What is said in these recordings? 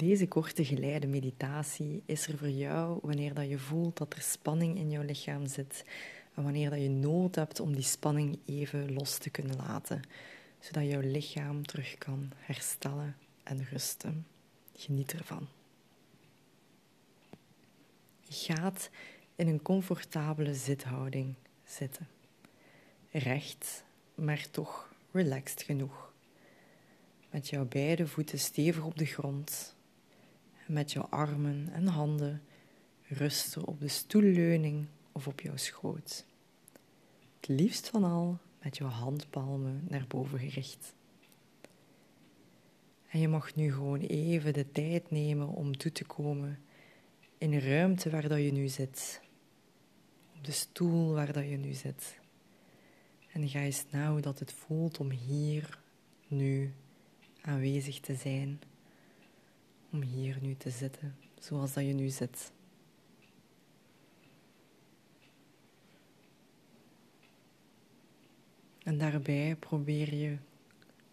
Deze korte geleide meditatie is er voor jou wanneer dat je voelt dat er spanning in jouw lichaam zit en wanneer dat je nood hebt om die spanning even los te kunnen laten, zodat jouw lichaam terug kan herstellen en rusten. Geniet ervan. Gaat in een comfortabele zithouding zitten. Recht, maar toch relaxed genoeg. Met jouw beide voeten stevig op de grond. Met jouw armen en handen rusten op de stoelleuning of op jouw schoot. Het liefst van al met jouw handpalmen naar boven gericht. En je mag nu gewoon even de tijd nemen om toe te komen in de ruimte waar dat je nu zit. Op de stoel waar dat je nu zit. En ga eens na hoe dat het voelt om hier nu aanwezig te zijn. Om hier nu te zitten, zoals dat je nu zit. En daarbij probeer je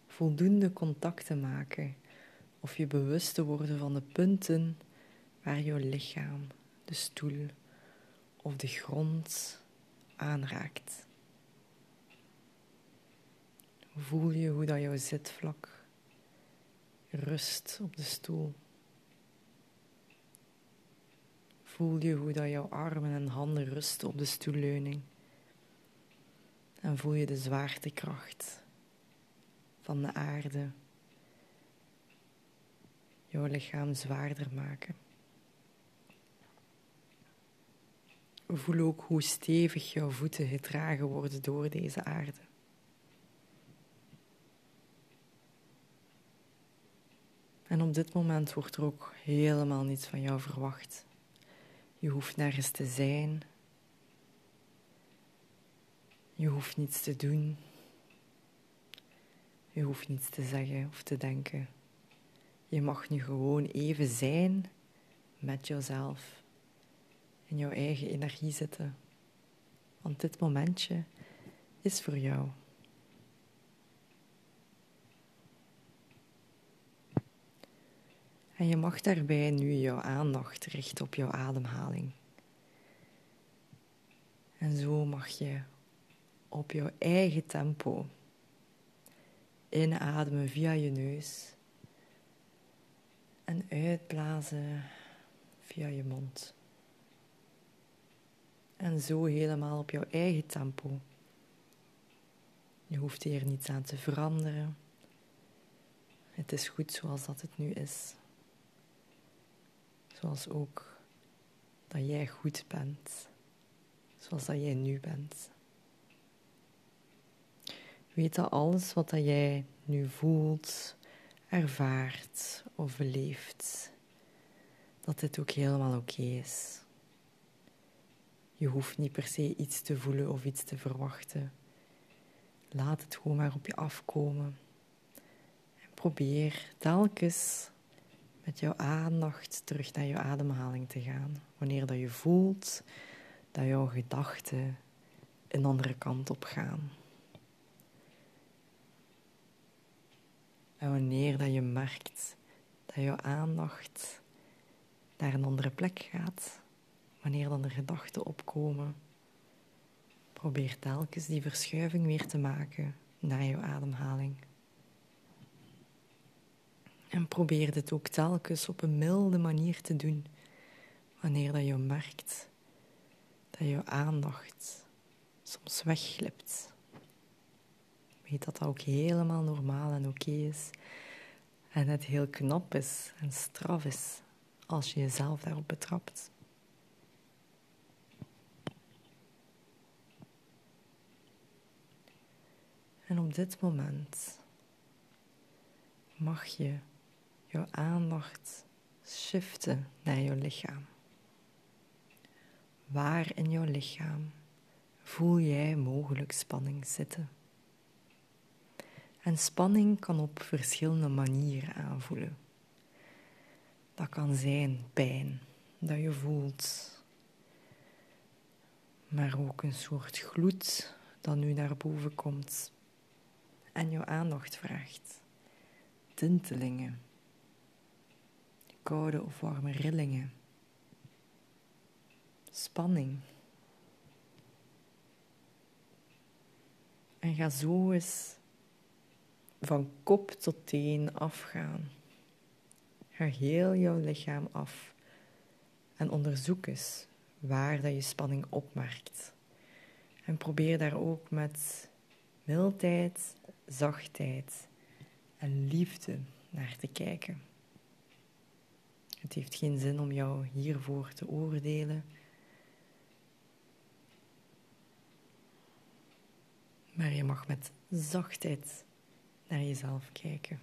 voldoende contact te maken of je bewust te worden van de punten waar jouw lichaam, de stoel of de grond aanraakt. Voel je hoe dat jouw zitvlak rust op de stoel. Voel je hoe dat jouw armen en handen rusten op de stoelleuning. En voel je de zwaartekracht van de aarde jouw lichaam zwaarder maken. Voel ook hoe stevig jouw voeten gedragen worden door deze aarde. En op dit moment wordt er ook helemaal niets van jou verwacht. Je hoeft nergens te zijn. Je hoeft niets te doen. Je hoeft niets te zeggen of te denken. Je mag nu gewoon even zijn met jezelf. In jouw eigen energie zitten. Want dit momentje is voor jou. En je mag daarbij nu jouw aandacht richten op jouw ademhaling. En zo mag je op jouw eigen tempo inademen via je neus en uitblazen via je mond. En zo helemaal op jouw eigen tempo. Je hoeft hier niets aan te veranderen. Het is goed zoals dat het nu is. Zoals ook dat jij goed bent. Zoals dat jij nu bent. Weet dat alles wat dat jij nu voelt, ervaart of beleeft, dat dit ook helemaal oké is. Je hoeft niet per se iets te voelen of iets te verwachten. Laat het gewoon maar op je afkomen. En probeer telkens met jouw aandacht terug naar je ademhaling te gaan. Wanneer dat je voelt dat jouw gedachten een andere kant op gaan. En wanneer dat je merkt dat jouw aandacht naar een andere plek gaat, wanneer dan er gedachten opkomen, probeer telkens die verschuiving weer te maken naar jouw ademhaling. En probeer dit ook telkens op een milde manier te doen, wanneer dat je merkt dat je aandacht soms wegglipt. Weet dat dat ook helemaal normaal en oké is. En het heel knap is en straf is als je jezelf daarop betrapt. En op dit moment mag je jouw aandacht shiften naar jouw lichaam. Waar in jouw lichaam voel jij mogelijk spanning zitten? En spanning kan op verschillende manieren aanvoelen. Dat kan zijn pijn dat je voelt, maar ook een soort gloed dat nu naar boven komt en jouw aandacht vraagt. Tintelingen koude of warme rillingen, spanning. En ga zo eens van kop tot teen afgaan. Ga heel jouw lichaam af en onderzoek eens waar dat je spanning opmerkt. En probeer daar ook met mildheid, zachtheid en liefde naar te kijken. Het heeft geen zin om jou hiervoor te oordelen. Maar je mag met zachtheid naar jezelf kijken.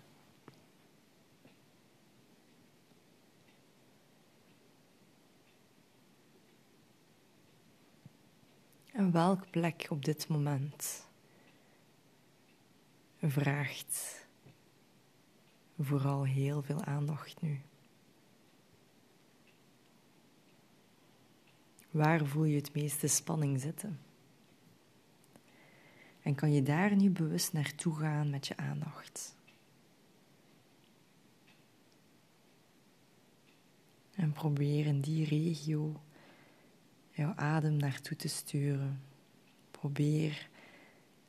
En welk plek op dit moment vraagt vooral heel veel aandacht nu? Waar voel je het meeste spanning zitten? En kan je daar nu bewust naartoe gaan met je aandacht? En probeer in die regio jouw adem naartoe te sturen. Probeer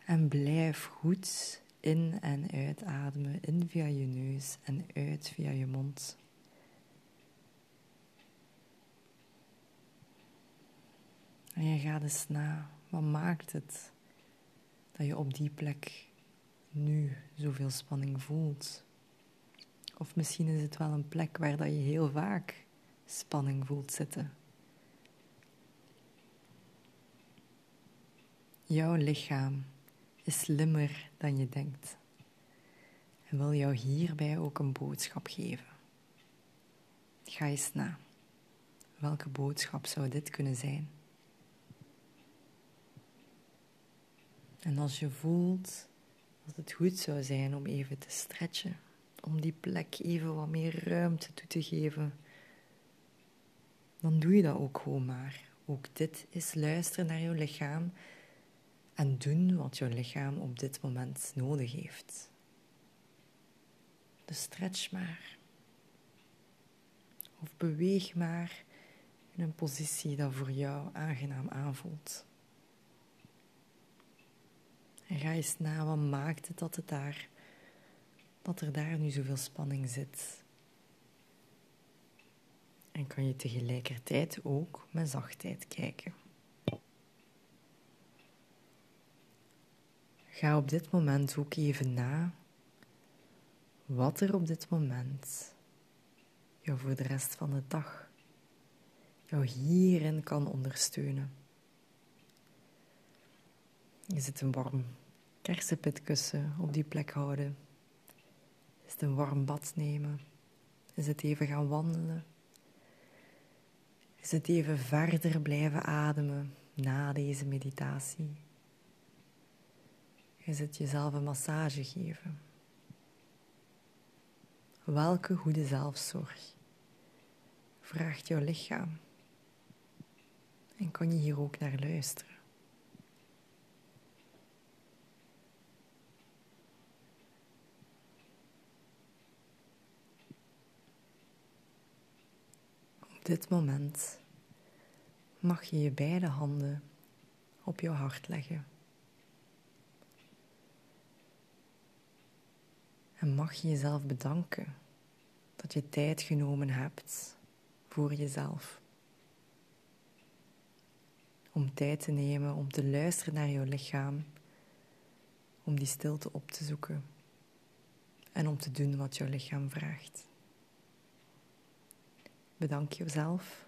en blijf goed in en uitademen. In via je neus en uit via je mond. En je gaat eens na, wat maakt het dat je op die plek nu zoveel spanning voelt? Of misschien is het wel een plek waar dat je heel vaak spanning voelt zitten. Jouw lichaam is slimmer dan je denkt en wil jou hierbij ook een boodschap geven. Ga eens na. Welke boodschap zou dit kunnen zijn? En als je voelt dat het goed zou zijn om even te stretchen, om die plek even wat meer ruimte toe te geven, dan doe je dat ook gewoon maar. Ook dit is luisteren naar je lichaam en doen wat je lichaam op dit moment nodig heeft. Dus stretch maar. Of beweeg maar in een positie dat voor jou aangenaam aanvoelt. En ga eens na, wat maakt het dat, het daar, dat er daar nu zoveel spanning zit? En kan je tegelijkertijd ook met zachtheid kijken. Ga op dit moment ook even na wat er op dit moment jou voor de rest van de dag jou hierin kan ondersteunen. Is het een warm kersenpitkussen op die plek houden? Is het een warm bad nemen? Is het even gaan wandelen? Is het even verder blijven ademen na deze meditatie? Is het jezelf een massage geven? Welke goede zelfzorg vraagt jouw lichaam? En kan je hier ook naar luisteren? Op dit moment mag je je beide handen op jouw hart leggen. En mag je jezelf bedanken dat je tijd genomen hebt voor jezelf. Om tijd te nemen om te luisteren naar jouw lichaam, om die stilte op te zoeken en om te doen wat jouw lichaam vraagt. Bedank jezelf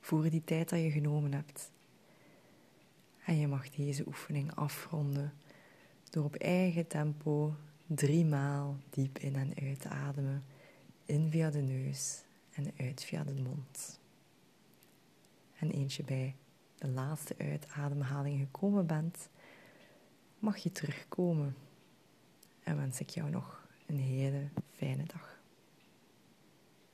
voor die tijd dat je genomen hebt. En je mag deze oefening afronden door op eigen tempo driemaal diep in en uitademen. In via de neus en uit via de mond. En eentje bij de laatste uitademhaling gekomen bent, mag je terugkomen. En wens ik jou nog een hele fijne dag.